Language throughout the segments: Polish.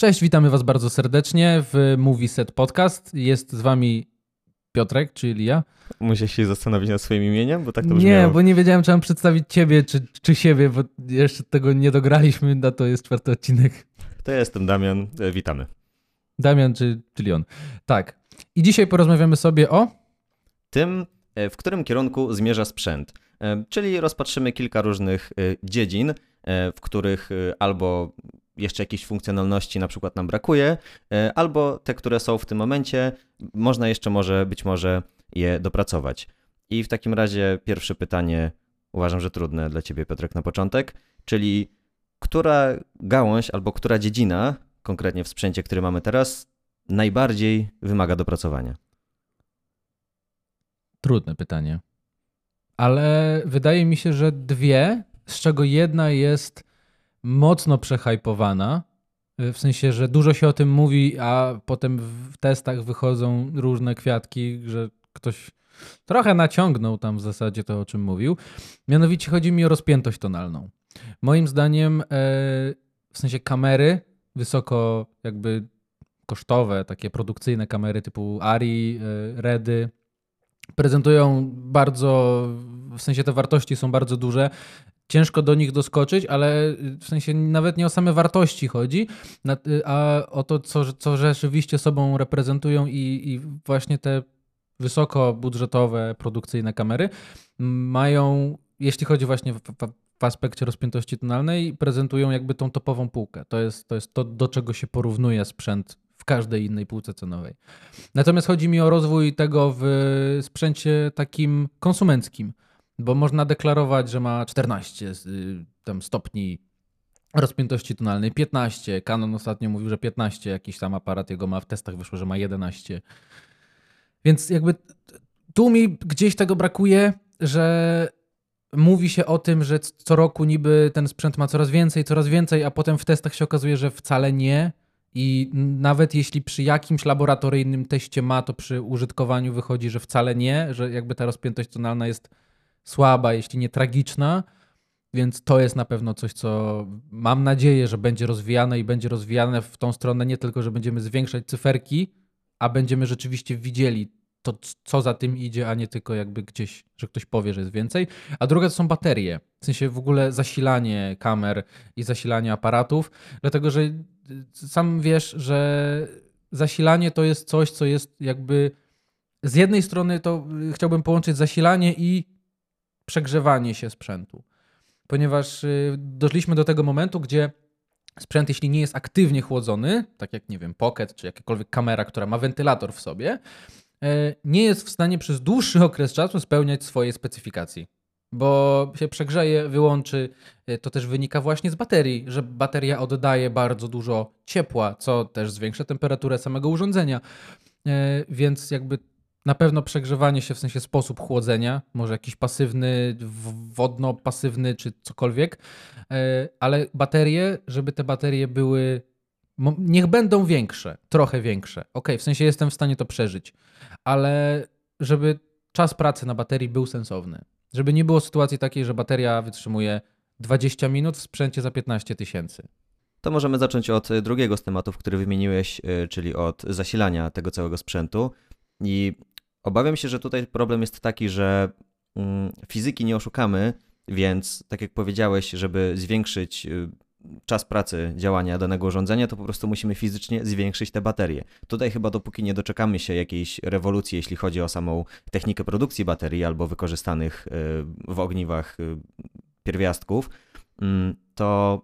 Cześć, witamy Was bardzo serdecznie w Movie Set Podcast. Jest z Wami Piotrek, czyli ja. Musisz się zastanowić nad swoim imieniem, bo tak to brzmiało. Nie, bo nie wiedziałem, czy mam przedstawić Ciebie, czy, czy siebie, bo jeszcze tego nie dograliśmy, na to jest czwarty odcinek. To ja jestem Damian, e, witamy. Damian, czy, czyli on. Tak. I dzisiaj porozmawiamy sobie o... Tym, e, w którym kierunku zmierza sprzęt. E, czyli rozpatrzymy kilka różnych dziedzin, w których albo jeszcze jakiejś funkcjonalności na przykład nam brakuje, e, albo te, które są w tym momencie, można jeszcze może być może je dopracować. I w takim razie pierwsze pytanie, uważam, że trudne dla ciebie, Piotrek, na początek, czyli która gałąź albo która dziedzina, konkretnie w sprzęcie, który mamy teraz, najbardziej wymaga dopracowania? Trudne pytanie. Ale wydaje mi się, że dwie, z czego jedna jest mocno przehypowana. W sensie, że dużo się o tym mówi, a potem w testach wychodzą różne kwiatki, że ktoś trochę naciągnął tam w zasadzie to, o czym mówił. Mianowicie chodzi mi o rozpiętość tonalną. Moim zdaniem, e, w sensie kamery wysoko jakby kosztowe, takie produkcyjne kamery typu Ari, e, Redy, prezentują bardzo, w sensie te wartości są bardzo duże ciężko do nich doskoczyć, ale w sensie nawet nie o same wartości chodzi, a o to, co, co rzeczywiście sobą reprezentują i, i właśnie te wysokobudżetowe, produkcyjne kamery mają, jeśli chodzi właśnie w, w, w, aspekcie rozpiętości tonalnej, prezentują jakby tą topową półkę. To jest, to jest to, do czego się porównuje sprzęt w każdej innej półce cenowej. Natomiast chodzi mi o rozwój tego w sprzęcie takim konsumenckim bo można deklarować, że ma 14 y, tam stopni rozpiętości tonalnej, 15. Canon ostatnio mówił, że 15 jakiś tam aparat jego ma, w testach wyszło, że ma 11. Więc jakby tu mi gdzieś tego brakuje, że mówi się o tym, że co roku niby ten sprzęt ma coraz więcej, coraz więcej, a potem w testach się okazuje, że wcale nie. I nawet jeśli przy jakimś laboratoryjnym teście ma, to przy użytkowaniu wychodzi, że wcale nie, że jakby ta rozpiętość tonalna jest słaba, jeśli nie tragiczna. Więc to jest na pewno coś, co mam nadzieję, że będzie rozwijane i będzie rozwijane w tą stronę nie tylko, że będziemy zwiększać cyferki, a będziemy rzeczywiście widzieli to, co za tym idzie, a nie tylko jakby gdzieś, że ktoś powie, że jest więcej. A druga to są baterie, w sensie w ogóle zasilanie kamer i zasilanie aparatów, dlatego że y, sam wiesz, że zasilanie to jest coś, co jest jakby z jednej strony to y, chciałbym połączyć zasilanie i przegrzewanie się sprzętu. Ponieważ y, doszliśmy do tego momentu, gdzie sprzęt, jeśli nie jest aktywnie chłodzony, tak jak, nie wiem, Pocket czy jakakolwiek kamera, która ma wentylator w sobie, e, nie jest w stanie przez dłuższy okres czasu spełniać swojej specyfikacji. Bo się przegrzeje, wyłączy. E, to też wynika właśnie z baterii, że bateria oddaje bardzo dużo ciepła, co też zwiększa temperaturę samego urządzenia. E, więc jakby na pewno przegrzewanie się w sensie sposób chłodzenia, może jakiś pasywny, wodno-pasywny czy cokolwiek, e, ale baterie, żeby te baterie były, niech będą większe, trochę większe. Ok, w sensie jestem w stanie to przeżyć, ale żeby czas pracy na baterii był sensowny. Żeby nie było sytuacji takiej, że bateria wytrzymuje 20 minut w sprzęcie za 15 tysięcy. To możemy zacząć od drugiego z tematów, który wymieniłeś, e, czyli od zasilania tego całego sprzętu. I Obawiam się, że tutaj problem jest taki, że mm, fizyki nie oszukamy, więc tak jak powiedziałeś, żeby zwiększyć y, czas pracy działania danego urządzenia, to po prostu musimy fizycznie zwiększyć te baterie. Tutaj chyba dopóki nie doczekamy się jakiejś rewolucji, jeśli chodzi o samą technikę produkcji baterii albo wykorzystanych y, w ogniwach y, pierwiastków, mm, to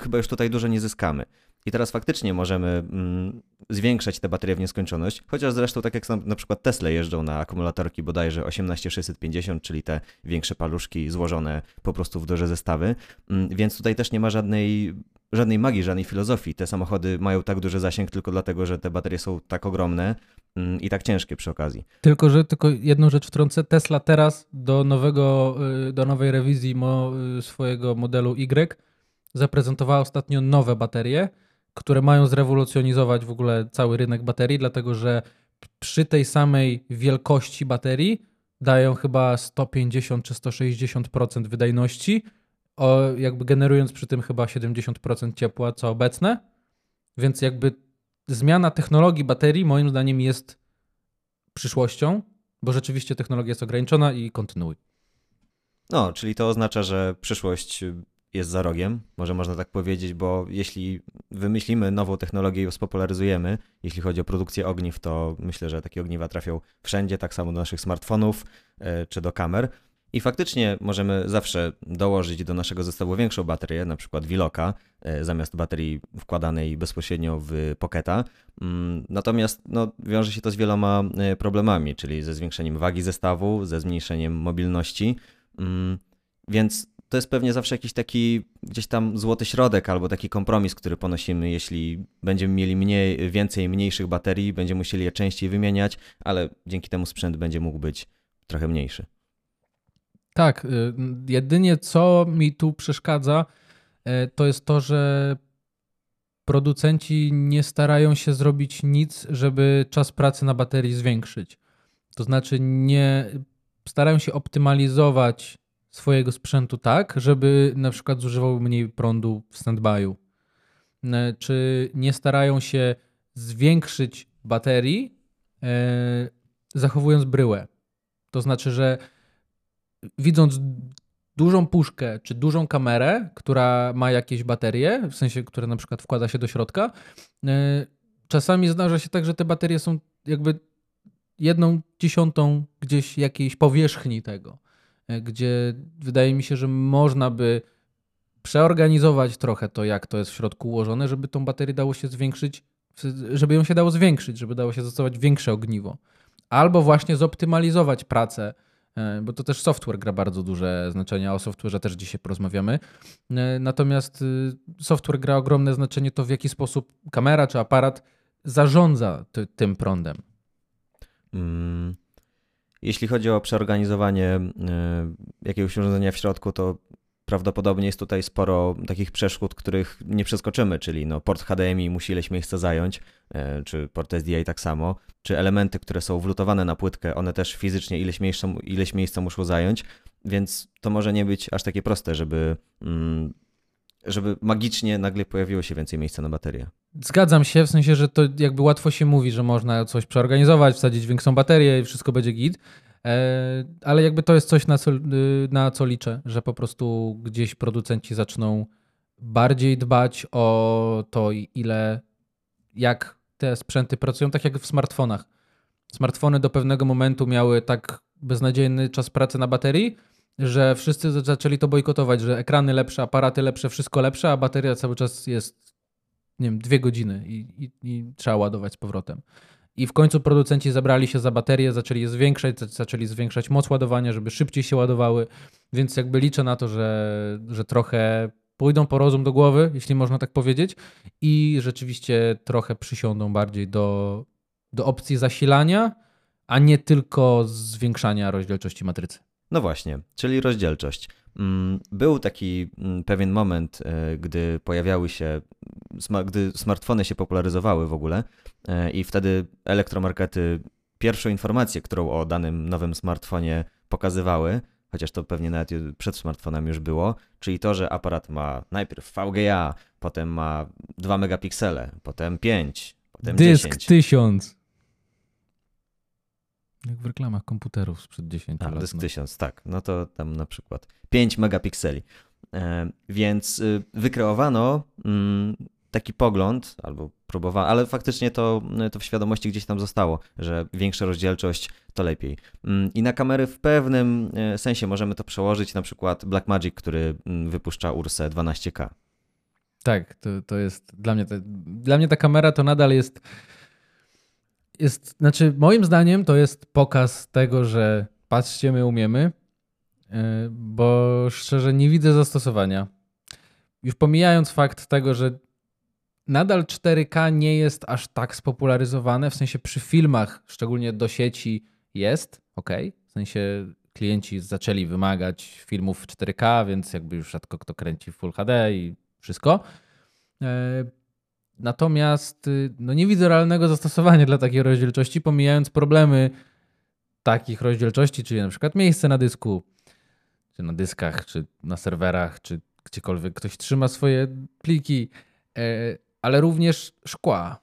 chyba już tutaj dużo nie zyskamy. I teraz faktycznie możemy mm, zwiększać te baterie w nieskończoność, chociaż zresztą tak jak na, na przykład Tesla jeżdżą na akumulatorki bodajże 18650, czyli te większe paluszki złożone po prostu w duże zestawy, mm, więc tutaj też nie ma żadnej, żadnej magii, żadnej filozofii. Te samochody mają tak duży zasięg tylko dlatego, że te baterie są tak ogromne mm, i tak ciężkie przy okazji. Tylko, że tylko jedną rzecz wtrącę. Tesla teraz do nowego, y, do nowej rewizji mo, y, swojego modelu Y zaprezentowała ostatnio nowe baterie, które mają zrewolucjonizować w ogóle cały rynek baterii, dlatego że przy tej samej wielkości baterii dają chyba 150 czy 160% wydajności, jakby generując przy tym chyba 70% ciepła, co obecne. Więc jakby zmiana technologii baterii moim zdaniem jest przyszłością, bo rzeczywiście technologia jest ograniczona i kontynuuj. No, czyli to oznacza, że przyszłość jest za rogiem, może można tak powiedzieć, bo jeśli wymyślimy nową technologię i ją spopularyzujemy, jeśli chodzi o produkcję ogniw, to myślę, że takie ogniwa trafią wszędzie, tak samo do naszych smartfonów e, czy do kamer. I faktycznie możemy zawsze dołożyć do naszego zestawu większą baterię, na przykład Wiloka, e, zamiast baterii wkładanej bezpośrednio w Pocketa. Mm, natomiast no, wiąże się to z wieloma e, problemami, czyli ze zwiększeniem wagi zestawu, ze zmniejszeniem mobilności. Mm, więc to jest pewnie zawsze jakiś taki gdzieś tam złoty środek albo taki kompromis, który ponosimy, jeśli będziemy mieli mniej, więcej mniejszych baterii, będziemy musieli je częściej wymieniać, ale dzięki temu sprzęt będzie mógł być trochę mniejszy. Tak, y, jedynie co mi tu przeszkadza, y, to jest to, że producenci nie starają się zrobić nic, żeby czas pracy na baterii zwiększyć. To znaczy nie starają się optymalizować swojego sprzętu tak, żeby na przykład zużywał mniej prądu w standby'u. Y, czy nie starają się zwiększyć baterii, zachowując bryłę. To znaczy, że widząc dużą puszkę czy dużą kamerę, która ma jakieś baterie, w sensie, które na przykład wkłada się do środka, e, czasami zdarza się tak, że te baterie są jakby jedną dziesiątą gdzieś jakiejś powierzchni tego, e, gdzie wydaje mi się, że można by przeorganizować trochę to, jak to jest w środku ułożone, żeby tą baterię dało się zwiększyć, żeby ją się dało zwiększyć, żeby dało się zastosować większe ogniwo. Albo właśnie zoptymalizować pracę E, bo to też software gra bardzo duże znaczenie, o software'ze też dzisiaj porozmawiamy. E, natomiast y, software gra ogromne znaczenie to, w jaki sposób kamera czy aparat zarządza ty, tym prądem. Mm. Jeśli chodzi o przeorganizowanie y, jakiegoś urządzenia w środku, to prawdopodobnie jest tutaj sporo takich przeszkód, których nie przeskoczymy, czyli no, port HDMI musi ileś miejsca zająć, e, czy port SDI tak samo, czy elementy, które są wlutowane na płytkę, one też fizycznie ileś miejsca, ileś miejsca muszą zająć, więc to może nie być aż takie proste, żeby, mm, żeby magicznie nagle pojawiło się więcej miejsca na baterię. Zgadzam się, w sensie, że to jakby łatwo się mówi, że można coś przeorganizować, wsadzić większą baterię i wszystko będzie git, E, ale jakby to jest coś, na co, na co liczę, że po prostu gdzieś producenci zaczną bardziej dbać o to, ile, jak te sprzęty pracują, tak jak w smartfonach. Smartfony do pewnego momentu miały tak beznadziejny czas pracy na baterii, że wszyscy zaczęli to bojkotować, że ekrany lepsze, aparaty lepsze, wszystko lepsze, a bateria cały czas jest, nie wiem, dwie godziny i, i, i trzeba ładować z powrotem. I w końcu producenci zabrali się za baterie, zaczęli je zwiększać, zaczęli zwiększać moc ładowania, żeby szybciej się ładowały, więc jakby liczę na to, że, że trochę pójdą po rozum do głowy, jeśli można tak powiedzieć, i rzeczywiście trochę przysiądą bardziej do, do opcji zasilania, a nie tylko zwiększania rozdzielczości matrycy. No właśnie, czyli rozdzielczość. Mm, był taki mm, pewien moment, e, gdy pojawiały się, gdy smartfony się popularyzowały w ogóle e, i wtedy elektromarkety pierwszą informację, którą o danym nowym smartfonie pokazywały, chociaż to pewnie nawet przed smartfonem już było, czyli to, że aparat ma najpierw VGA, potem ma 2 megapiksele, potem 5, potem Dysk 10. 1000. Jak w reklamach komputerów sprzed 10 A, lat. Dysk no. 1000, tak. No to tam na przykład 5 megapikseli. E, więc y, wykreowano mm, taki pogląd, albo próbowano, ale faktycznie to, to w świadomości gdzieś tam zostało, że większa rozdzielczość to lepiej. Mm, I na kamery w pewnym e, sensie możemy to przełożyć, na przykład Blackmagic, który mm, wypuszcza Ursę 12K. Tak, to, to jest dla mnie, to, dla mnie ta kamera to nadal jest jest, znaczy moim zdaniem to jest pokaz tego, że patrzcie, my umiemy, e, bo szczerze nie widzę zastosowania. Już pomijając fakt tego, że nadal 4K nie jest aż tak spopularyzowane, w sensie przy filmach, szczególnie do sieci jest, ok, w sensie klienci zaczęli wymagać filmów w 4K, więc jakby już rzadko kto kręci w Full HD i wszystko. E, Natomiast y, no nie widzę realnego zastosowania dla takiej rozdzielczości, pomijając problemy takich rozdzielczości, czyli na przykład miejsce na dysku, czy na dyskach, czy na serwerach, czy gdziekolwiek ktoś trzyma swoje pliki. Ale również szkła.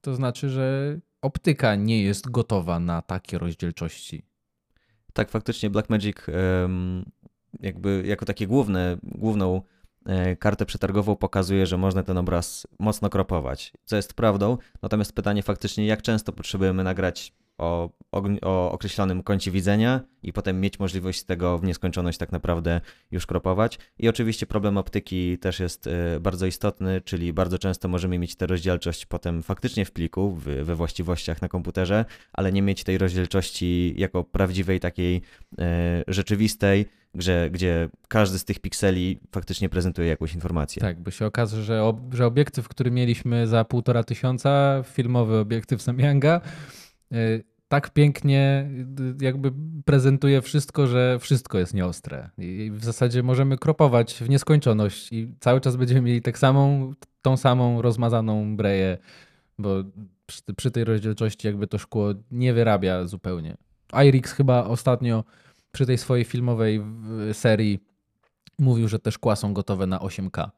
To znaczy, że optyka nie jest gotowa na takie rozdzielczości. Tak, faktycznie Blackmagic jakby jako takie główne, główną e, kartę przetargową pokazuje, że można ten obraz mocno kropować, co jest prawdą. Natomiast pytanie faktycznie, jak często potrzebujemy nagrać o, o, określonym kącie widzenia i potem mieć możliwość tego w nieskończoność tak naprawdę już kropować. I oczywiście problem optyki też jest e, bardzo istotny, czyli bardzo często możemy mieć tę rozdzielczość potem faktycznie w pliku, w, we właściwościach na komputerze, ale nie mieć tej rozdzielczości jako prawdziwej takiej e, rzeczywistej, gdzie, gdzie każdy z tych pikseli faktycznie prezentuje jakąś informację. Tak, bo się okaże, że, ob, że obiektyw, który mieliśmy za półtora tysiąca, filmowy obiektyw Samyanga, y, tak pięknie y, jakby prezentuje wszystko, że wszystko jest nieostre. I w zasadzie możemy kropować w nieskończoność i cały czas będziemy mieli tak samą, tą samą rozmazaną breję, bo przy, przy tej rozdzielczości jakby to szkło nie wyrabia zupełnie. IRIX chyba ostatnio przy tej swojej filmowej serii mówił, że te szkła są gotowe na 8K.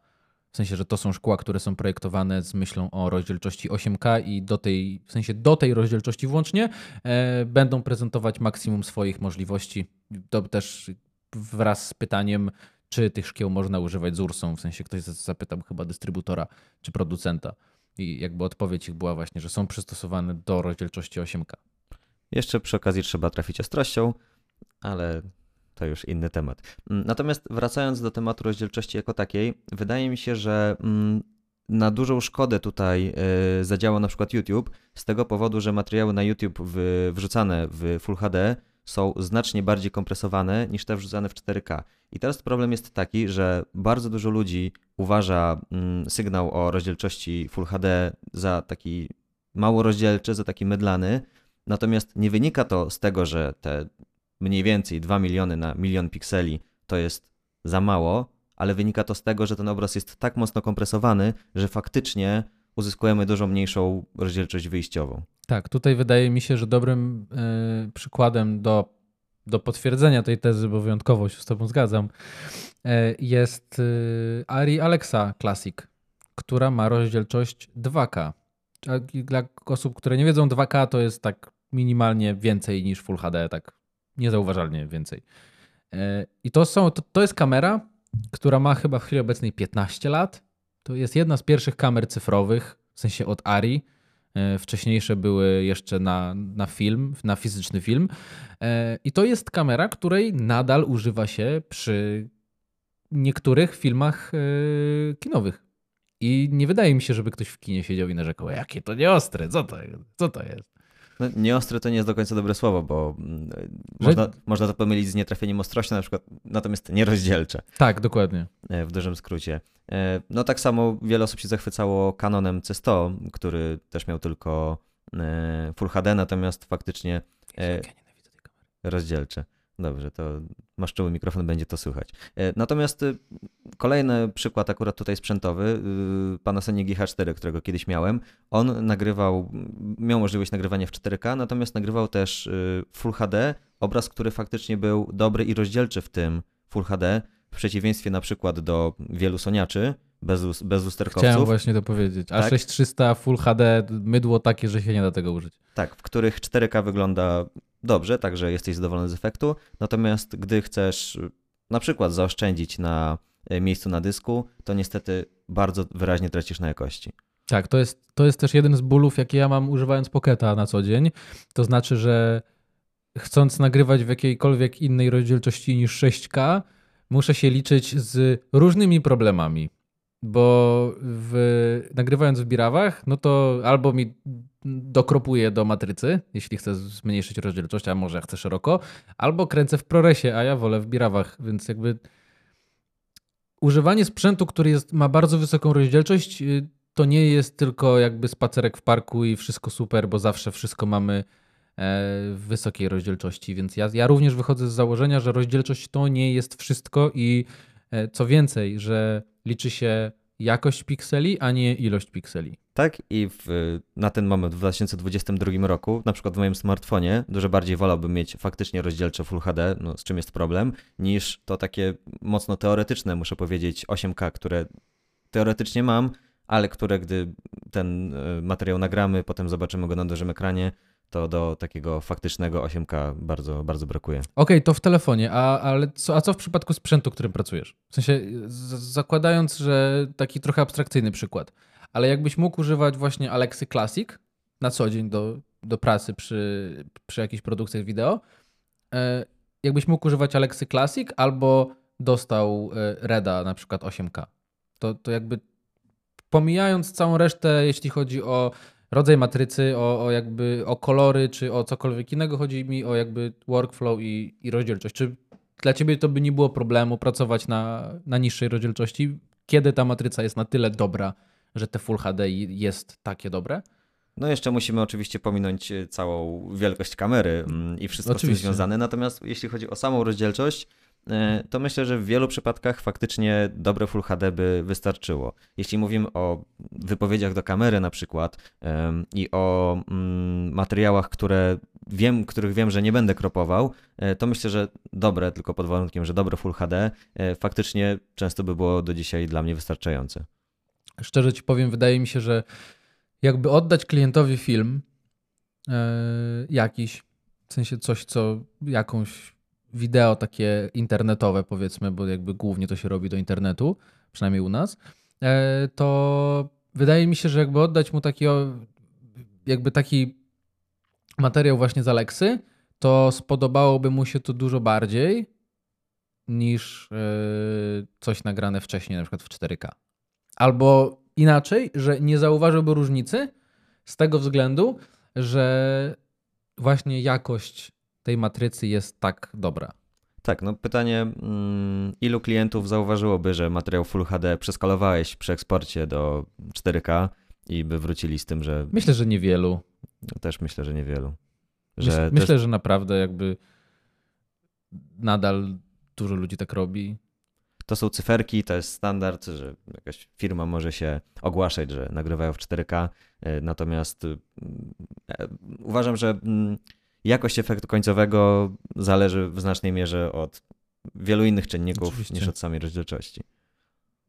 W sensie, że to są szkła, które są projektowane z myślą o rozdzielczości 8K i do tej, w sensie do tej rozdzielczości włącznie e, będą prezentować maksimum swoich możliwości. To też wraz z pytaniem, czy tych szkieł można używać z Ursą, w sensie ktoś zapytał chyba dystrybutora czy producenta. I jakby odpowiedź ich była właśnie, że są przystosowane do rozdzielczości 8K. Jeszcze przy okazji trzeba trafić ostrością, ale to już inny temat. Mm, natomiast wracając do tematu rozdzielczości jako takiej, wydaje mi się, że mm, na dużą szkodę tutaj y, zadziałał na przykład YouTube z tego powodu, że materiały na YouTube wrzucane w Full HD są znacznie bardziej kompresowane niż te wrzucane w 4K. I teraz problem jest taki, że bardzo dużo ludzi uważa mm, sygnał o rozdzielczości Full HD za taki mało rozdzielczy, za taki mydlany, natomiast nie wynika to z tego, że te mniej więcej 2 miliony na milion pikseli to jest za mało, ale wynika to z tego, że ten obraz jest tak mocno kompresowany, że faktycznie uzyskujemy dużo mniejszą rozdzielczość wyjściową. Tak, tutaj wydaje mi się, że dobrym y, przykładem do, do potwierdzenia tej tezy, bo wyjątkowo się z Tobą zgadzam, y, jest y, Ari Alexa Classic, która ma rozdzielczość 2K. Dla osób, które nie wiedzą, 2K to jest tak minimalnie więcej niż Full HD, tak niezauważalnie więcej. E, I to, są, to, to jest kamera, która ma chyba w chwili obecnej 15 lat. To jest jedna z pierwszych kamer cyfrowych, w sensie od Ari. E, wcześniejsze były jeszcze na, na film, na fizyczny film. E, I to jest kamera, której nadal używa się przy niektórych filmach kinowych. I nie wydaje mi się, żeby ktoś w kinie siedział i narzekał, jakie to nieostre, co to, co to jest? No, nieostre to nie jest do końca dobre słowo, bo mm, Że... można, można to pomylić z nietrafieniem ostrości na przykład, natomiast nierozdzielcze. Tak, dokładnie. E, w dużym skrócie. E, no tak samo wiele osób się zachwycało Canonem C100, który też miał tylko e, Full HD, natomiast faktycznie rozdzielcze. Dobrze, to masz czuły mikrofon, będzie to słychać. E, natomiast y, kolejny przykład akurat tutaj sprzętowy, y, Panasonic GH4, którego kiedyś miałem, on nagrywał, miał możliwość nagrywania w 4K, natomiast nagrywał też y, Full HD, obraz, który faktycznie był dobry i rozdzielczy w tym Full HD, w przeciwieństwie na przykład do wielu soniaczy, bez, bez lusterkowców. Chciałem właśnie to powiedzieć. A tak? 6300 Full HD, mydło takie, że się nie da tego użyć. Tak, w których 4K wygląda dobrze, także jesteś zadowolony z efektu. Natomiast gdy chcesz na przykład zaoszczędzić na e, miejscu na dysku, to niestety bardzo wyraźnie tracisz na jakości. Tak, to jest, to jest też jeden z bólów, jakie ja mam używając Pocketa na co dzień. To znaczy, że chcąc nagrywać w jakiejkolwiek innej rozdzielczości niż 6K, muszę się liczyć z różnymi problemami bo w, nagrywając w birawach, no to albo mi dokropuję do matrycy, jeśli chcę zmniejszyć rozdzielczość, a może chcę szeroko, albo kręcę w ProResie, a ja wolę w birawach, więc jakby używanie sprzętu, który jest, ma bardzo wysoką rozdzielczość, y, to nie jest tylko jakby spacerek w parku i wszystko super, bo zawsze wszystko mamy e, w wysokiej rozdzielczości, więc ja, ja również wychodzę z założenia, że rozdzielczość to nie jest wszystko i e, co więcej, że liczy się jakość pikseli, a nie ilość pikseli. Tak, i w, na ten moment w 2022 roku, na przykład w moim smartfonie, dużo bardziej wolałbym mieć faktycznie rozdzielcze Full HD, no, z czym jest problem, niż to takie mocno teoretyczne, muszę powiedzieć, 8K, które teoretycznie mam, ale które gdy ten e, materiał nagramy, potem zobaczymy go na dużym ekranie, to do takiego faktycznego 8K bardzo, bardzo brakuje. Okej, okay, to w telefonie, a, ale co, a co w przypadku sprzętu, którym pracujesz? W sensie, z, zakładając, że taki trochę abstrakcyjny przykład, ale jakbyś mógł używać właśnie Alexy Classic na co dzień do, do pracy przy, przy jakichś produkcjach wideo, e, jakbyś mógł używać Alexy Classic albo dostał e, Reda na przykład 8K, to, to jakby pomijając całą resztę, jeśli chodzi o rodzaj matrycy, o, o jakby o kolory, czy o cokolwiek innego, chodzi mi o jakby workflow i, i rozdzielczość. Czy dla ciebie to by nie było problemu pracować na, na niższej rozdzielczości, kiedy ta matryca jest na tyle dobra, że te Full HD jest takie dobre? No jeszcze musimy oczywiście pominąć e, całą wielkość kamery mm, i wszystko oczywiście. z tym związane. Natomiast jeśli chodzi o samą rozdzielczość, e, to myślę, że w wielu przypadkach faktycznie dobre Full HD by wystarczyło. Jeśli mówimy o wypowiedziach do kamery na przykład i o mm, materiałach, które wiem, których wiem, że nie będę kropował, e, to myślę, że dobre, tylko pod warunkiem, że dobre Full HD faktycznie często by było do dzisiaj dla mnie wystarczające. Szczerze ci powiem, wydaje mi się, że jakby oddać klientowi film yy, jakiś, w sensie coś, co jakąś wideo takie internetowe powiedzmy, bo jakby głównie to się robi do internetu, przynajmniej u nas, yy, to wydaje mi się, że jakby oddać mu taki jakby taki materiał właśnie z Alexy, to spodobałoby mu się to dużo bardziej niż yy, coś nagrane wcześniej, na przykład w 4K. Albo inaczej, że nie zauważyłby różnicy z tego względu, że właśnie jakość tej matrycy jest tak dobra. Tak, no pytanie, mm, ilu klientów zauważyłoby, że materiał Full HD przeskalowałeś przy eksporcie do 4K i by wrócili z tym, że... Myślę, że niewielu. No, też myślę, że niewielu. Że myślę, myślę, że naprawdę jakby nadal dużo ludzi tak robi to są cyferki, to jest standard, że jakaś firma może się ogłaszać, że nagrywają w 4K, e, natomiast mm, e, uważam, że mm, jakość efektu końcowego zależy w znacznej mierze od wielu innych czynników Oczywiście. niż od samej rozdzielczości.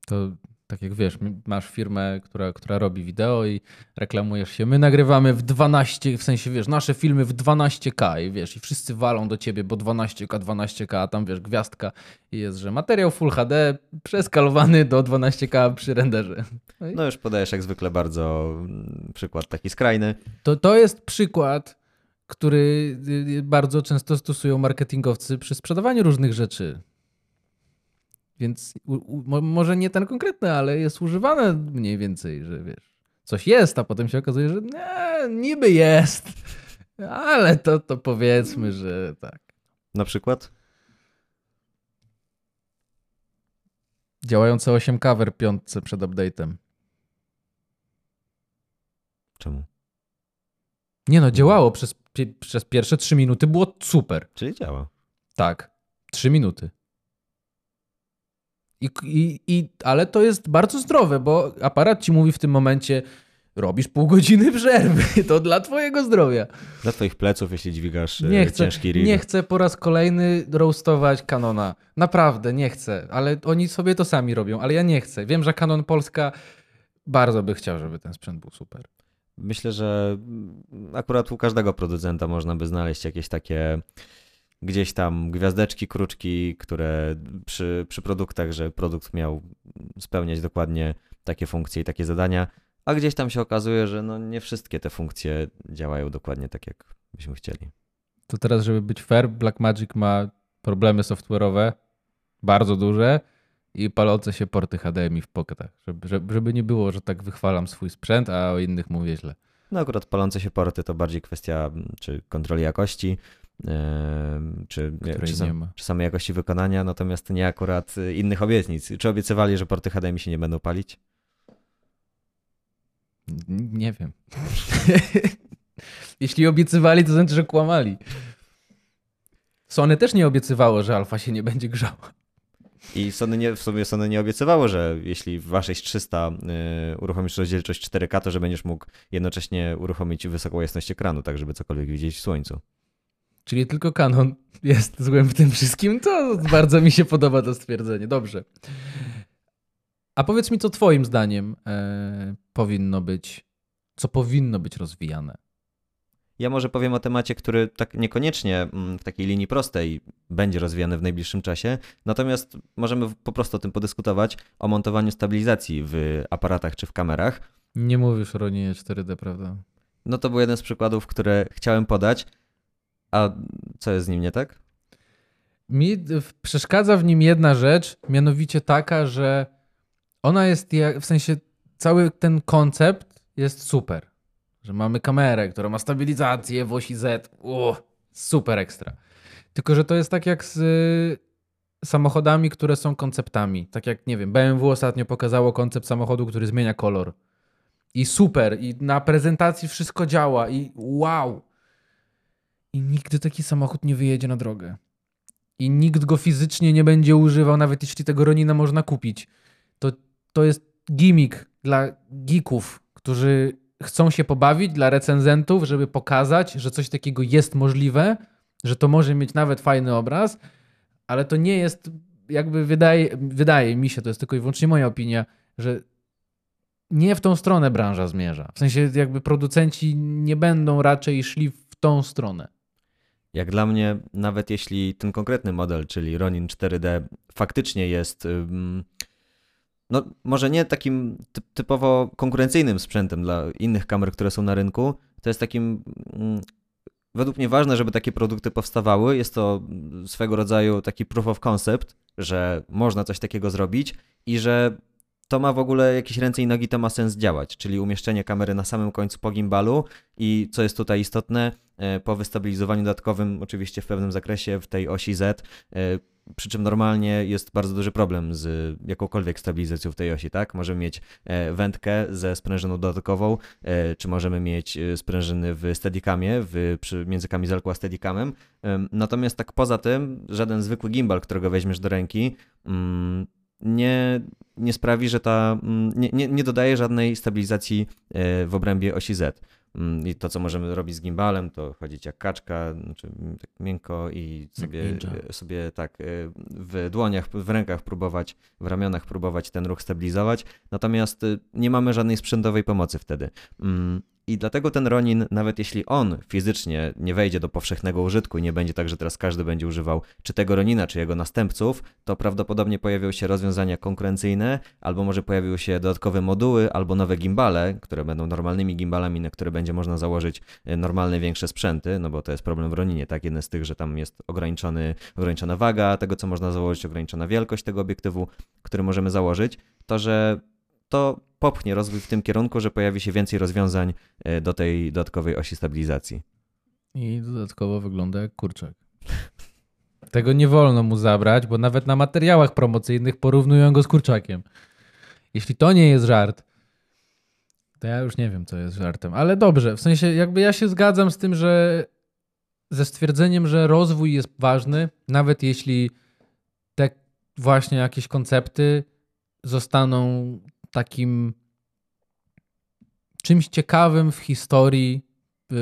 To tak jak wiesz, masz firmę, która, która robi wideo i reklamujesz się. My nagrywamy w 12, w sensie wiesz, nasze filmy w 12K i wiesz, i wszyscy walą do ciebie, bo 12K, 12K, a tam wiesz, gwiazdka i jest, że materiał Full HD przeskalowany do 12K przy renderze. No, no już podajesz jak zwykle bardzo mm, przykład taki skrajny. To, to jest przykład, który y, y, bardzo często stosują marketingowcy przy sprzedawaniu różnych rzeczy. Więc u, u, może nie ten konkretny, ale jest używane mniej więcej, że wiesz, coś jest, a potem się okazuje, że nie, niby jest, ale to, to powiedzmy, że tak. Na przykład? Działające 8 cover piątce przed update'em. Czemu? Nie no, działało przez, przez pierwsze 3 minuty, było super. Czyli działa. Tak, 3 minuty. I, i, i, ale to jest bardzo zdrowe, bo aparat ci mówi w tym momencie, robisz pół godziny przerwy, to dla twojego zdrowia. Dla twoich pleców, jeśli dźwigasz nie chcę, ciężki rig. Nie chcę po raz kolejny roastować Canona. Naprawdę, nie chcę. Ale oni sobie to sami robią, ale ja nie chcę. Wiem, że Canon Polska bardzo by chciał, żeby ten sprzęt był super. Myślę, że akurat u każdego producenta można by znaleźć jakieś takie gdzieś tam gwiazdeczki, kruczki, które przy, przy produktach, że produkt miał spełniać dokładnie takie funkcje i takie zadania, a gdzieś tam się okazuje, że no nie wszystkie te funkcje działają dokładnie tak, jak byśmy chcieli. To teraz, żeby być fair, Blackmagic ma problemy software'owe bardzo duże i palące się porty HDMI w pocketach, żeby, żeby nie było, że tak wychwalam swój sprzęt, a o innych mówię źle. No akurat palące się porty to bardziej kwestia czy kontroli jakości, czy, czy, sam, czy samej jakości wykonania, natomiast nie akurat innych obietnic. Czy obiecywali, że porty HDMI się nie będą palić? Nie wiem. Jeśli obiecywali, to znaczy, że kłamali. Sony też nie obiecywało, że alfa się nie będzie grzała. I Sony nie, w sumie Sony nie obiecywało, że jeśli w waszej 300 y, uruchomisz rozdzielczość 4K, to że będziesz mógł jednocześnie uruchomić wysoką jasność ekranu, tak żeby cokolwiek widzieć w słońcu. Czyli tylko Canon jest złym w tym wszystkim, to bardzo mi się podoba to stwierdzenie. Dobrze. A powiedz mi, co twoim zdaniem e, powinno być, co powinno być rozwijane? Ja może powiem o temacie, który tak niekoniecznie mm, w takiej linii prostej będzie rozwijany w najbliższym czasie, natomiast możemy po prostu o tym podyskutować, o montowaniu stabilizacji w aparatach czy w kamerach. Nie mówisz o Roninie 4D, prawda? No to był jeden z przykładów, które chciałem podać. A co jest z nim nie tak? Mi przeszkadza w nim jedna rzecz, mianowicie taka, że ona jest, w sensie cały ten koncept jest super. Że mamy kamerę, która ma stabilizację w osi Z. O, super ekstra. Tylko, że to jest tak jak z y, samochodami, które są konceptami. Tak jak, nie wiem, BMW ostatnio pokazało koncept samochodu, który zmienia kolor. I super, i na prezentacji wszystko działa, i wow. I nigdy taki samochód nie wyjedzie na drogę. I nikt go fizycznie nie będzie używał, nawet jeśli tego Ronina można kupić. To, to jest gimmick dla geeków, którzy chcą się pobawić, dla recenzentów, żeby pokazać, że coś takiego jest możliwe, że to może mieć nawet fajny obraz, ale to nie jest, jakby wydaje, wydaje mi się, to jest tylko i wyłącznie moja opinia, że nie w tą stronę branża zmierza. W sensie jakby producenci nie będą raczej szli w tą stronę. Jak dla mnie, nawet jeśli ten konkretny model, czyli Ronin 4D, faktycznie jest, no może nie takim typowo konkurencyjnym sprzętem dla innych kamer, które są na rynku, to jest takim według mnie ważne, żeby takie produkty powstawały. Jest to swego rodzaju taki proof of concept, że można coś takiego zrobić i że to ma w ogóle jakieś ręce i nogi, to ma sens działać, czyli umieszczenie kamery na samym końcu po gimbalu i co jest tutaj istotne, e, po wystabilizowaniu dodatkowym, oczywiście w pewnym zakresie w tej osi Z, e, przy czym normalnie jest bardzo duży problem z jakąkolwiek stabilizacją w tej osi, tak? Możemy mieć e, wędkę ze sprężyną dodatkową, czy możemy mieć sprężyny w steadicamie, w, między kamizelką a steadicamem. Natomiast tak poza tym, żaden zwykły gimbal, którego weźmiesz do ręki, mm, nie, nie sprawi, że ta, mm, nie, nie, nie dodaje żadnej stabilizacji e, w obrębie osi Z. Mm, I to, co możemy robić z gimbalem, to chodzić jak kaczka, znaczy tak miękko i sobie, e, sobie tak e, w dłoniach, w rękach próbować, w ramionach próbować ten ruch stabilizować. Natomiast nie mamy żadnej sprzętowej pomocy wtedy. I dlatego ten Ronin, nawet jeśli on fizycznie nie wejdzie do powszechnego użytku i nie będzie tak, że teraz każdy będzie używał czy tego Ronina, czy jego następców, to prawdopodobnie pojawią się rozwiązania konkurencyjne, albo może pojawiły się dodatkowe moduły, albo nowe gimbale, które będą normalnymi gimbalami, na które będzie można założyć e, normalne, większe sprzęty, no bo to jest problem w Roninie, tak? Jeden z tych, że tam jest ograniczony, ograniczona waga tego, co można założyć, ograniczona wielkość tego obiektywu, który możemy założyć, to, że to popchnie rozwój w tym kierunku, że pojawi się więcej rozwiązań e, do tej dodatkowej osi stabilizacji. I dodatkowo wygląda jak kurczak. Tego nie wolno mu zabrać, bo nawet na materiałach promocyjnych porównują go z kurczakiem. Jeśli to nie jest żart, to ja już nie wiem, co jest żartem. Ale dobrze, w sensie jakby ja się zgadzam z tym, że ze stwierdzeniem, że rozwój jest ważny, nawet jeśli te właśnie jakieś koncepty zostaną takim czymś ciekawym w historii, yy,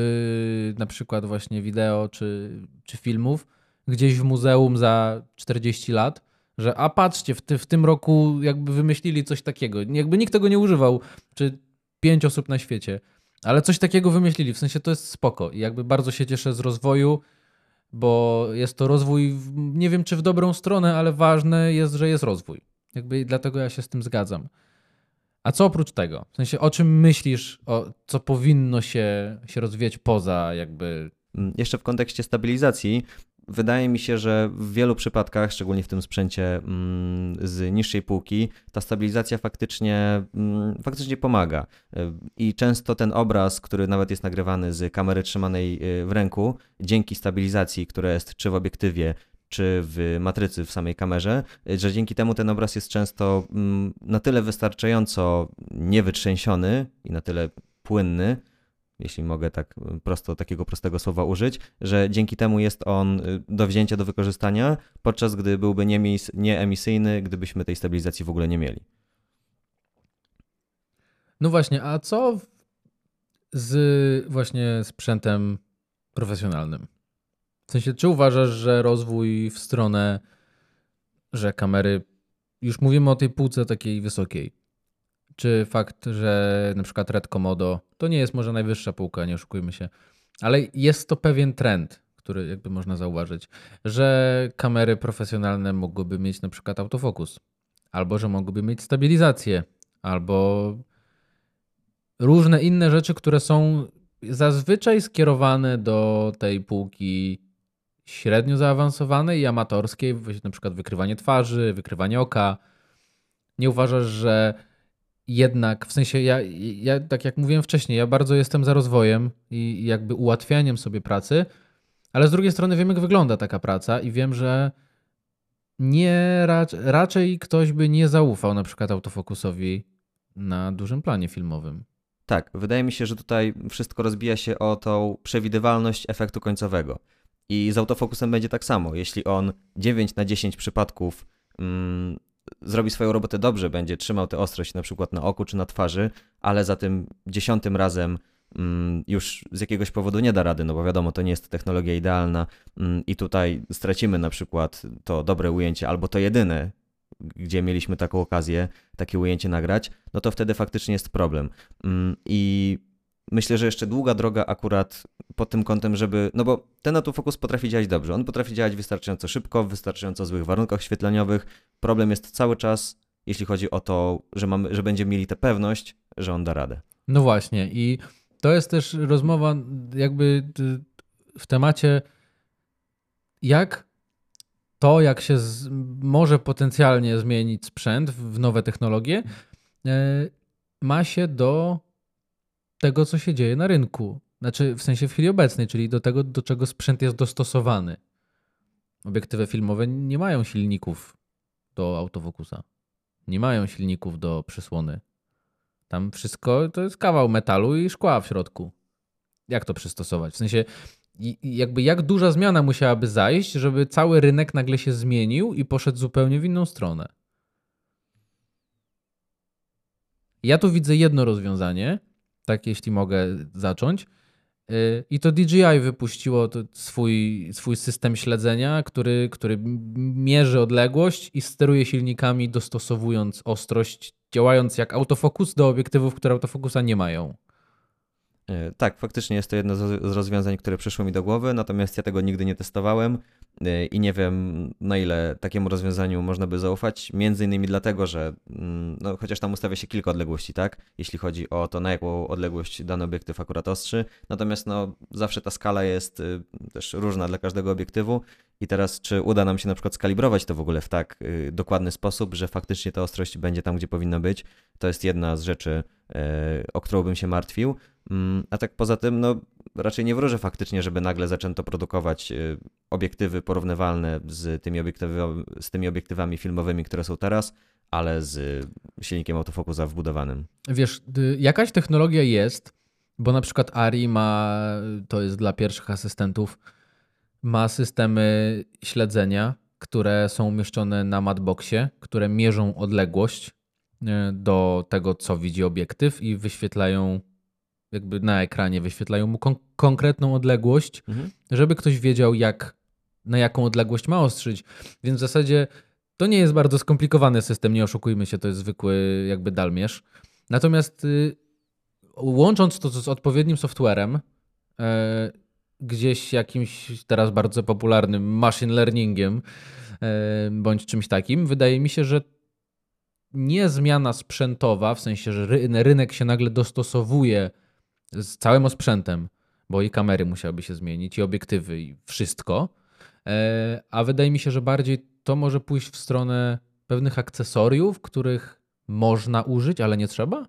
na przykład właśnie wideo czy, czy filmów, gdzieś w muzeum za 40 lat, że a patrzcie, w, ty, w tym roku jakby wymyślili coś takiego. Jakby nikt tego nie używał, czy pięć osób na świecie, ale coś takiego wymyślili, w sensie to jest spoko i jakby bardzo się cieszę z rozwoju, bo jest to rozwój, nie wiem czy w dobrą stronę, ale ważne jest, że jest rozwój. Jakby dlatego ja się z tym zgadzam. A co oprócz tego? W sensie, o czym myślisz, o, co powinno się, się rozwijać poza jakby... Mm, jeszcze w kontekście stabilizacji, wydaje mi się, że w wielu przypadkach, szczególnie w tym sprzęcie mm, z niższej półki, ta stabilizacja faktycznie, mm, faktycznie pomaga. Y, I często ten obraz, który nawet jest nagrywany z kamery trzymanej y, w ręku, dzięki stabilizacji, która jest czy w obiektywie, czy w matrycy w samej kamerze, że dzięki temu ten obraz jest często mm, na tyle wystarczająco niewytrzęsiony i na tyle płynny, jeśli mogę tak prosto, takiego prostego słowa użyć, że dzięki temu jest on y, do wzięcia, do wykorzystania, podczas gdy byłby nieemisyjny, gdybyśmy tej stabilizacji w ogóle nie mieli. No właśnie, a co z właśnie sprzętem profesjonalnym? W sensie, czy uważasz, że rozwój w stronę, że kamery już mówimy o tej półce takiej wysokiej. Czy fakt, że na przykład Red Komodo to nie jest może najwyższa półka, nie oszukujmy się, ale jest to pewien trend, który jakby można zauważyć, że kamery profesjonalne mogłyby mieć na przykład autofokus, albo że mogłyby mieć stabilizację, albo różne inne rzeczy, które są zazwyczaj skierowane do tej półki średnio zaawansowanej i amatorskiej, na przykład wykrywanie twarzy, wykrywanie oka. Nie uważasz, że jednak, w sensie ja, ja, tak jak mówiłem wcześniej, ja bardzo jestem za rozwojem i jakby ułatwianiem sobie pracy, ale z drugiej strony wiem, jak wygląda taka praca i wiem, że nie raczej ktoś by nie zaufał na przykład autofokusowi na dużym planie filmowym. Tak, wydaje mi się, że tutaj wszystko rozbija się o tą przewidywalność efektu końcowego. I z autofokusem będzie tak samo. Jeśli on 9 na 10 przypadków mm, zrobi swoją robotę dobrze, będzie trzymał tę ostrość na przykład na oku czy na twarzy, ale za tym dziesiątym razem mm, już z jakiegoś powodu nie da rady, no bo wiadomo, to nie jest technologia idealna mm, i tutaj stracimy na przykład to dobre ujęcie albo to jedyne, gdzie mieliśmy taką okazję, takie ujęcie nagrać, no to wtedy faktycznie jest problem. Mm, I myślę, że jeszcze długa droga akurat pod tym kątem, żeby. No bo ten autofokus potrafi działać dobrze. On potrafi działać wystarczająco szybko, w wystarczająco złych warunkach świetleniowych. Problem jest cały czas, jeśli chodzi o to, że, mamy, że będziemy mieli tę pewność, że on da radę. No właśnie. I to jest też rozmowa, jakby w temacie, jak to, jak się z, może potencjalnie zmienić sprzęt w nowe technologie, e, ma się do tego, co się dzieje na rynku. Znaczy w sensie w chwili obecnej, czyli do tego, do czego sprzęt jest dostosowany. Obiektywy filmowe nie mają silników do autofokusa. Nie mają silników do przysłony. Tam wszystko to jest kawał metalu i szkła w środku. Jak to przystosować? W sensie, jakby jak duża zmiana musiałaby zajść, żeby cały rynek nagle się zmienił i poszedł zupełnie w inną stronę. Ja tu widzę jedno rozwiązanie, tak jeśli mogę zacząć. Y, I to DJI wypuściło swój, swój system śledzenia, który, który mierzy odległość i steruje silnikami, dostosowując ostrość, działając jak autofokus do obiektywów, które autofokusa nie mają. E, tak, faktycznie jest to jedno z rozwiązań, które przyszło mi do głowy, natomiast ja tego nigdy nie testowałem e, i nie wiem, na ile takiemu rozwiązaniu można by zaufać. Między innymi dlatego, że mm, no, chociaż tam ustawia się kilka odległości, tak? Jeśli chodzi o to, na jaką odległość dany obiektyw akurat ostrzy. Natomiast no, zawsze ta skala jest y, też różna dla każdego obiektywu. I teraz, czy uda nam się na przykład skalibrować to w ogóle w tak y, dokładny sposób, że faktycznie ta ostrość będzie tam, gdzie powinna być, to jest jedna z rzeczy, e, o którą bym się martwił. Mm, a tak poza tym, no raczej nie wróżę faktycznie, żeby nagle zaczęto produkować y, obiektywy porównywalne z tymi, z tymi obiektywami filmowymi, które są teraz, ale z silnikiem autofokusa wbudowanym. Wiesz, jakaś technologia jest, bo na przykład ARI ma, to jest dla pierwszych asystentów, ma systemy śledzenia, które są umieszczone na matboxie, które mierzą odległość y, do tego, co widzi obiektyw i wyświetlają jakby na ekranie wyświetlają mu kon konkretną odległość, mhm. żeby ktoś wiedział, jak, na jaką odległość ma ostrzyć. Więc w zasadzie to nie jest bardzo skomplikowany system, nie oszukujmy się, to jest zwykły jakby dalmierz. Natomiast y, łącząc to z odpowiednim softwarem, y, gdzieś jakimś teraz bardzo popularnym machine learningiem, y, bądź czymś takim, wydaje mi się, że nie zmiana sprzętowa, w sensie, że rynek się nagle dostosowuje z całym osprzętem, bo i kamery musiałyby się zmienić, i obiektywy, i wszystko. E, a wydaje mi się, że bardziej to może pójść w stronę pewnych akcesoriów, których można użyć, ale nie trzeba?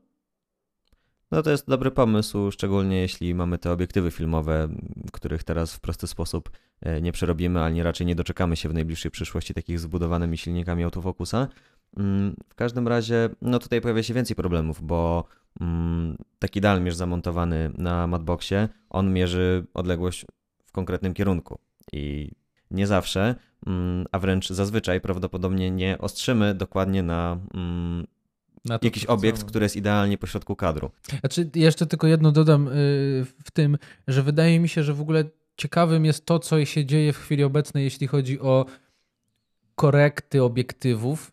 No to jest dobry pomysł, szczególnie jeśli mamy te obiektywy filmowe, których teraz w prosty sposób e, nie przerobimy, ani raczej nie doczekamy się w najbliższej przyszłości takich zbudowanymi silnikami autofokusa. Mm, w każdym razie, no tutaj pojawia się więcej problemów, bo mm, taki dalmierz zamontowany na matboxie, on mierzy odległość w konkretnym kierunku i nie zawsze, mm, a wręcz zazwyczaj prawdopodobnie nie ostrzymy dokładnie na to, jakiś obiekt, który jest idealnie pośrodku kadru. Znaczy, jeszcze tylko jedno dodam y, w tym, że wydaje mi się, że w ogóle ciekawym jest to, co się dzieje w chwili obecnej, jeśli chodzi o korekty obiektywów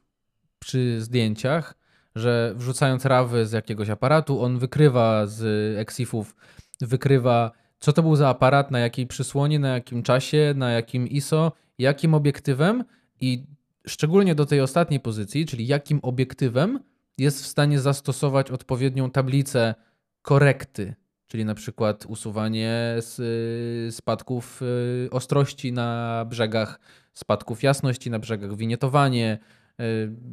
przy zdjęciach, że wrzucając rawy z jakiegoś aparatu, on wykrywa z exifów, wykrywa co to był za aparat, na jakiej przysłonie, na jakim czasie, na jakim ISO, jakim obiektywem i szczególnie do tej ostatniej pozycji, czyli jakim obiektywem jest w stanie zastosować odpowiednią tablicę korekty, czyli na przykład usuwanie spadków y, ostrości na brzegach, spadków jasności na brzegach, winietowanie,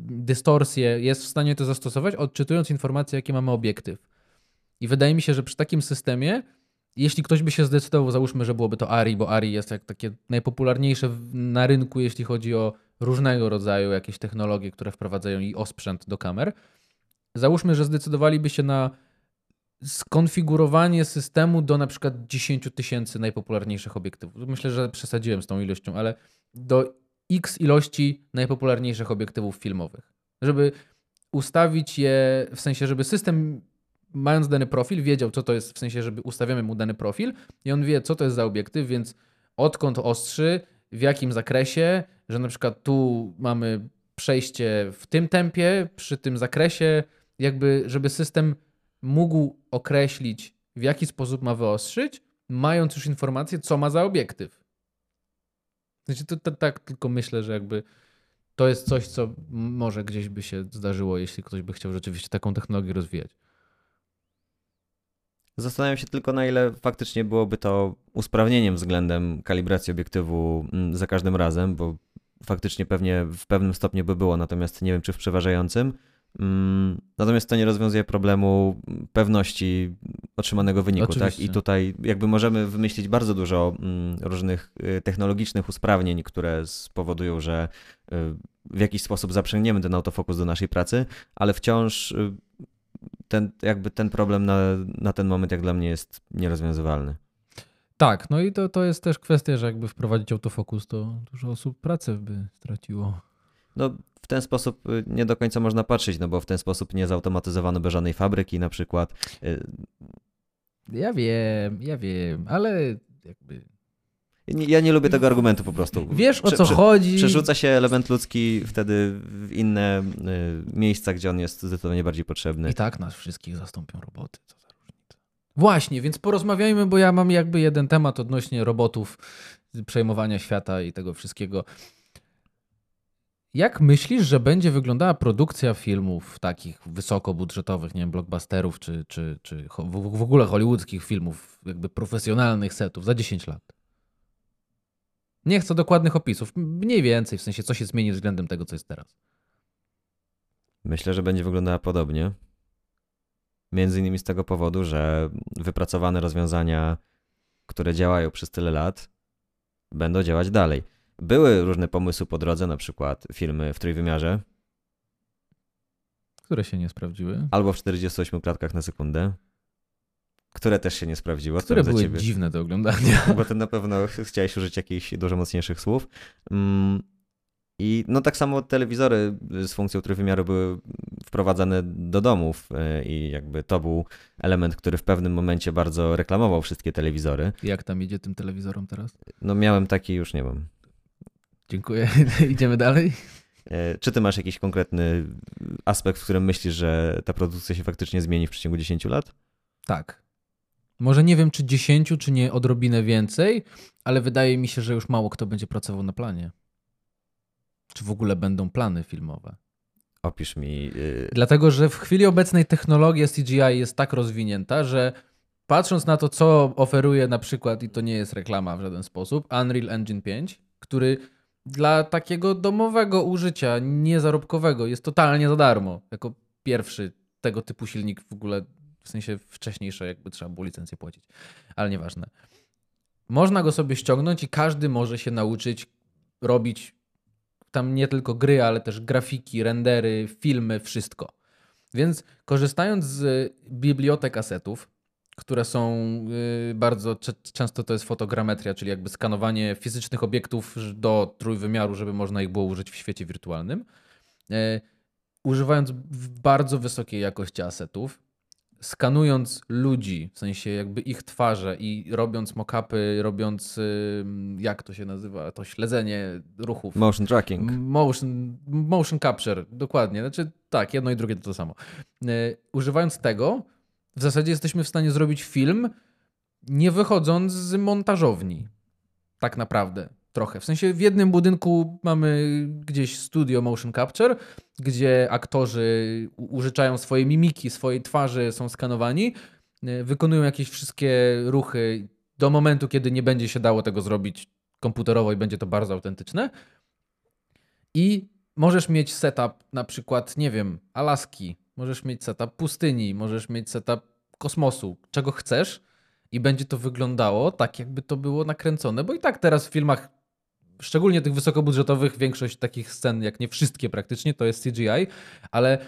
dystorsję, jest w stanie to zastosować, odczytując informację, jaki mamy obiektyw. I wydaje mi się, że przy takim systemie, jeśli ktoś by się zdecydował, załóżmy, że byłoby to ARI, bo ARI jest jak takie najpopularniejsze na rynku, jeśli chodzi o różnego rodzaju jakieś technologie, które wprowadzają i osprzęt do kamer. Załóżmy, że zdecydowaliby się na skonfigurowanie systemu do na przykład 10 tysięcy najpopularniejszych obiektywów. Myślę, że przesadziłem z tą ilością, ale do x ilości najpopularniejszych obiektywów filmowych. Żeby ustawić je, w sensie, żeby system mając dany profil, wiedział, co to jest, w sensie, żeby ustawiamy mu dany profil i on wie, co to jest za obiektyw, więc odkąd ostrzy, w jakim zakresie, że na przykład tu mamy przejście w tym tempie, przy tym zakresie, jakby, żeby system mógł określić, w jaki sposób ma wyostrzyć, mając już informację, co ma za obiektyw. Znaczy, to, to, tak tylko myślę, że jakby to jest coś, co może gdzieś by się zdarzyło, jeśli ktoś by chciał rzeczywiście taką technologię rozwijać. Zastanawiam się tylko, na ile faktycznie byłoby to usprawnieniem względem kalibracji obiektywu za każdym razem, bo faktycznie pewnie w pewnym stopniu by było, natomiast nie wiem, czy w przeważającym. Mm, natomiast to nie rozwiązuje problemu pewności otrzymanego wyniku. Tak? I tutaj jakby możemy wymyślić bardzo dużo mm, różnych y, technologicznych usprawnień, które spowodują, że y, w jakiś sposób zaprzęgniemy ten autofokus do naszej pracy, ale wciąż y, ten, jakby ten problem na, na ten moment jak dla mnie jest nierozwiązywalny. Tak, no i to, to jest też kwestia, że jakby wprowadzić autofokus, to dużo osób pracę by straciło. No ten sposób y, nie do końca można patrzeć, no bo w ten sposób nie zautomatyzowano by żadnej fabryki na przykład. Y, ja wiem, ja wiem, ale jakby ja nie lubię tego argumentu po prostu. Wiesz o co prze, chodzi. Przerzuca się element ludzki wtedy w inne y, miejsca, gdzie on jest zdecydowanie bardziej potrzebny. I tak nas wszystkich zastąpią roboty. Co za różnica. Właśnie, więc porozmawiajmy, bo ja mam jakby jeden temat odnośnie robotów, przejmowania świata i tego wszystkiego. Jak myślisz, że będzie wyglądała produkcja filmów takich wysokobudżetowych, nie wiem, blockbusterów, czy, czy, czy w ogóle hollywoodzkich filmów, jakby profesjonalnych setów za 10 lat? Nie chcę dokładnych opisów, mniej więcej, w sensie co się zmieni względem tego, co jest teraz. Myślę, że będzie wyglądała podobnie. Między innymi z tego powodu, że wypracowane rozwiązania, które działają przez tyle lat, będą działać dalej. Były różne pomysły po drodze, na przykład filmy w trójwymiarze. Które się nie sprawdziły. Albo w 48 klatkach na sekundę które też się nie sprawdziło. Które były ciebie. dziwne do oglądania. Bo ty na pewno chciałeś użyć jakichś dużo mocniejszych słów. Mm, I no tak samo telewizory z funkcją trójwymiaru były wprowadzane do domów e, i jakby to był element, który w pewnym momencie bardzo reklamował wszystkie telewizory. Jak tam idzie tym telewizorom teraz? No miałem taki, już nie mam. Dziękuję. Idziemy dalej. E, czy ty masz jakiś konkretny aspekt, w którym myślisz, że ta produkcja się faktycznie zmieni w przeciągu 10 lat? Tak. Może nie wiem, czy 10, czy nie odrobinę więcej, ale wydaje mi się, że już mało kto będzie pracował na planie. Czy w ogóle będą plany filmowe? Opisz mi. Yy... Dlatego, że w chwili obecnej technologia CGI jest tak rozwinięta, że patrząc na to, co oferuje na przykład, i to nie jest reklama w żaden sposób, Unreal Engine 5, który dla takiego domowego użycia, niezarobkowego, jest totalnie za darmo. Jako pierwszy tego typu silnik w ogóle w sensie wcześniejsze, jakby trzeba było licencję płacić, ale nieważne. Można go sobie ściągnąć i każdy może się nauczyć robić tam nie tylko gry, ale też grafiki, rendery, filmy, wszystko. Więc korzystając z bibliotek asetów, które są y, bardzo często to jest fotogrametria, czyli jakby skanowanie fizycznych obiektów do trójwymiaru, żeby można ich było użyć w świecie wirtualnym. Y, używając bardzo wysokiej jakości asetów, skanując ludzi, w sensie jakby ich twarze i robiąc mock-upy, robiąc, jak to się nazywa, to śledzenie ruchów. Motion tracking. Motion, motion capture, dokładnie. Znaczy tak, jedno i drugie to to samo. E, używając tego, w zasadzie jesteśmy w stanie zrobić film, nie wychodząc z montażowni. Tak naprawdę trochę. W sensie w jednym budynku mamy gdzieś studio motion capture, gdzie aktorzy użyczają swoje mimiki, swojej twarzy, są skanowani, e, wykonują jakieś wszystkie ruchy do momentu, kiedy nie będzie się dało tego zrobić komputerowo i będzie to bardzo autentyczne. I możesz mieć setup na przykład, nie wiem, Alaski, możesz mieć setup pustyni, możesz mieć setup kosmosu, czego chcesz i będzie to wyglądało tak, jakby to było nakręcone, bo i tak teraz w filmach szczególnie tych wysokobudżetowych, większość takich scen, jak nie wszystkie praktycznie, to jest CGI, ale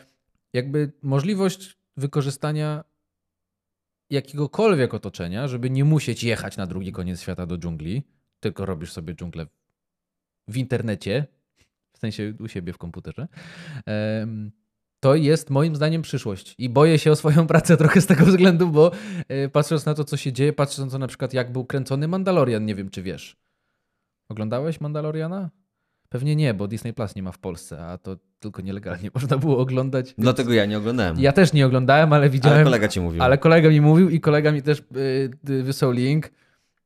jakby możliwość wykorzystania jakiegokolwiek otoczenia, żeby nie musieć jechać na drugi koniec świata do dżungli, tylko robisz sobie dżunglę w internecie, w sensie u siebie w komputerze, to jest moim zdaniem przyszłość. I boję się o swoją pracę trochę z tego względu, bo e, patrząc na to, co się dzieje, patrząc na przykład, jak był kręcony Mandalorian, nie wiem, czy wiesz. Oglądałeś Mandaloriana? Pewnie nie, bo Disney Plus nie ma w Polsce, a to tylko nielegalnie można było oglądać. Dlatego ja nie oglądałem. Ja też nie oglądałem, ale widziałem. Ale kolega ci mówił. Ale kolega mi mówił i kolega mi też yy, wysłał link,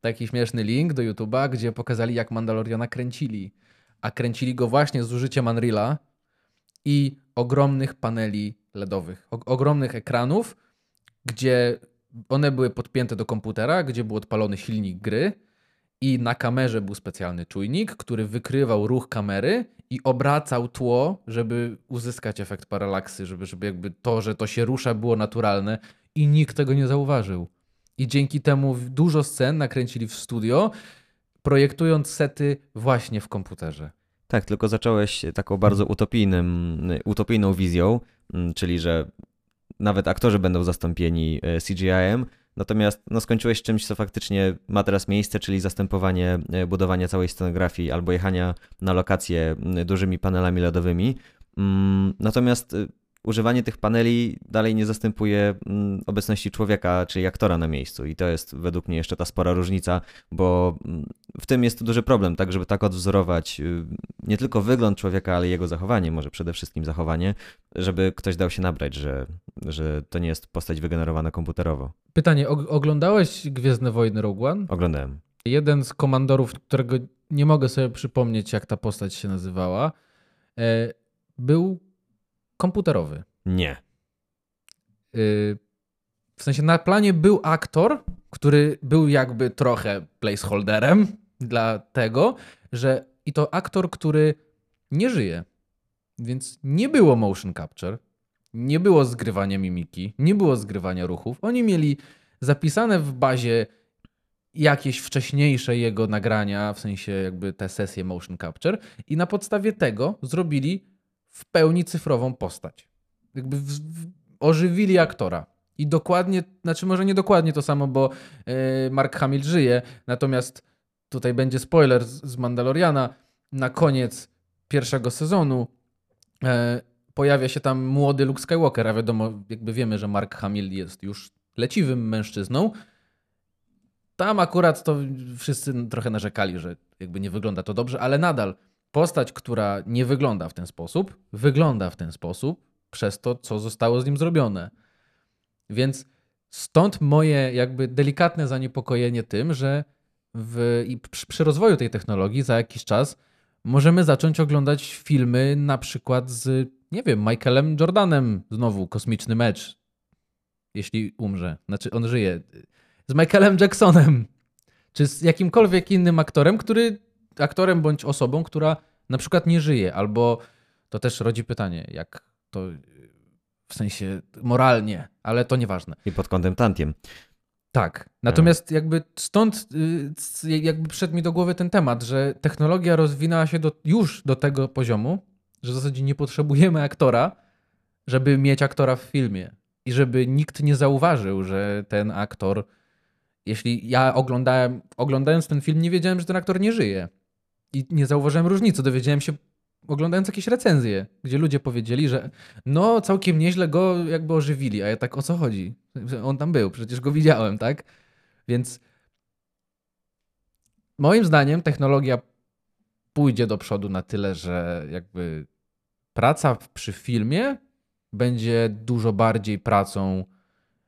taki śmieszny link do YouTube'a, gdzie pokazali, jak Mandaloriana kręcili. A kręcili go właśnie z użyciem Unreala i ogromnych paneli LEDowych, o, ogromnych ekranów, gdzie one były podpięte do komputera, gdzie był odpalony silnik gry i na kamerze był specjalny czujnik, który wykrywał ruch kamery i obracał tło, żeby uzyskać efekt paralaksy, żeby, żeby jakby to, że to się rusza, było naturalne i nikt tego nie zauważył. I dzięki temu dużo scen nakręcili w studio, projektując sety właśnie w komputerze. Tak, tylko zacząłeś taką bardzo utopijnym, utopijną wizją, mm, czyli że nawet aktorzy będą zastąpieni e, CGI-em, Natomiast no, skończyłeś czymś, co faktycznie ma teraz miejsce, czyli zastępowanie e, budowania całej scenografii albo jechania na lokacje dużymi panelami LEDowymi. Mm, natomiast y, używanie tych paneli dalej nie zastępuje mm, obecności człowieka, czyli aktora na miejscu. I to jest według mnie jeszcze ta spora różnica, bo mm, w tym jest duży problem, tak, żeby tak odwzorować y, nie tylko wygląd człowieka, ale jego zachowanie, może przede wszystkim zachowanie, żeby ktoś dał się nabrać, że, że to nie jest postać wygenerowana komputerowo. Pytanie, oglądałeś Gwiezdne Wojny Rogue One? Oglądałem. Jeden z komandorów, którego nie mogę sobie przypomnieć, jak ta postać się nazywała, e, był komputerowy. Nie. Y, w sensie na planie był aktor, który był jakby trochę placeholderem dla tego, że i to aktor, który nie żyje. Więc nie było motion capture, nie było zgrywania mimiki, nie było zgrywania ruchów. Oni mieli zapisane w bazie jakieś wcześniejsze jego nagrania, w sensie jakby te sesje motion capture i na podstawie tego zrobili w pełni cyfrową postać. Jakby w, w, ożywili aktora. I dokładnie, znaczy może nie dokładnie to samo, bo yy, Mark Hamill żyje, natomiast tutaj będzie spoiler z, z Mandaloriana. Na koniec pierwszego sezonu yy, pojawia się tam młody Luke Skywalker, a wiadomo, jakby wiemy, że Mark Hamill jest już leciwym mężczyzną. Tam akurat to wszyscy trochę narzekali, że jakby nie wygląda to dobrze, ale nadal postać, która nie wygląda w ten sposób, wygląda w ten sposób przez to, co zostało z nim zrobione. Więc stąd moje jakby delikatne zaniepokojenie tym, że w, przy, rozwoju tej technologii za jakiś czas możemy zacząć oglądać filmy na przykład z, nie wiem, Michaelem Jordanem, znowu kosmiczny mecz, jeśli umrze. Znaczy on żyje. Z Michaelem Jacksonem, czy z jakimkolwiek innym aktorem, który aktorem bądź osobą, która na przykład nie żyje, albo to też rodzi pytanie, jak to w sensie moralnie, ale to nieważne. I pod kątem tantiem. Tak. Natomiast jakby stąd y, jakby przyszedł mi do głowy ten temat, że technologia rozwinęła się do, już do tego poziomu, że w zasadzie nie potrzebujemy aktora, żeby mieć aktora w filmie. I żeby nikt nie zauważył, że ten aktor, jeśli ja oglądałem, oglądając ten film, nie wiedziałem, że ten aktor nie żyje. I nie zauważyłem różnicy. Dowiedziałem się oglądając jakieś recenzje, gdzie ludzie powiedzieli, że no całkiem nieźle go jakby ożywili, a ja tak o co chodzi? On tam był, przecież go widziałem, tak? Więc moim zdaniem technologia pójdzie do przodu na tyle, że jakby praca przy filmie będzie dużo bardziej pracą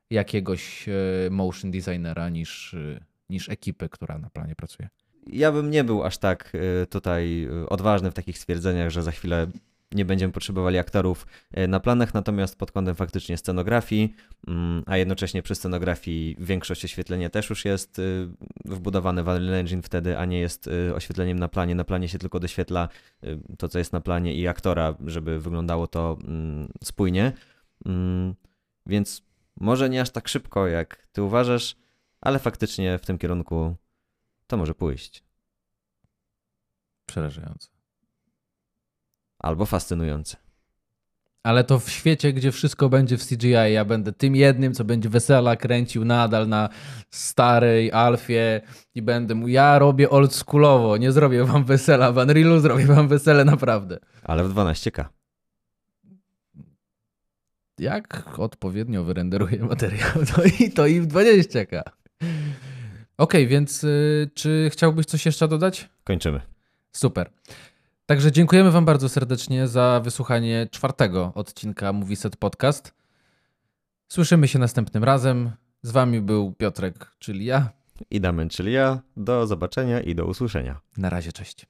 jakiegoś e, motion designera niż, e, niż ekipy, która na planie pracuje. Ja bym nie był aż tak e, tutaj odważny w takich stwierdzeniach, że za chwilę nie będziemy potrzebowali aktorów na planach, natomiast pod kątem faktycznie scenografii, mm, a jednocześnie przy scenografii większość oświetlenia też już jest wbudowane w Unreal Engine wtedy, a nie jest oświetleniem na planie. Na planie się tylko doświetla to, co jest na planie i aktora, żeby wyglądało to mm, spójnie. Mm, więc może nie aż tak szybko, jak ty uważasz, ale faktycznie w tym kierunku to może pójść. Przerażające. Albo fascynujące. Ale to w świecie, gdzie wszystko będzie w CGI, ja będę tym jednym, co będzie wesela kręcił nadal na starej Alfie i będę mu, ja robię oldschoolowo, nie zrobię wam wesela w Unrealu, zrobię wam wesele naprawdę. Ale w 12K jak odpowiednio wyrenderuję materiał, to i, to i w 20K. Okej, okay, więc y, czy chciałbyś coś jeszcze dodać? Kończymy. Super. Także dziękujemy Wam bardzo serdecznie za wysłuchanie czwartego odcinka Set Podcast. Słyszymy się następnym razem. Z Wami był Piotrek, czyli ja. I Damian, czyli ja. Do zobaczenia i do usłyszenia. Na razie, cześć.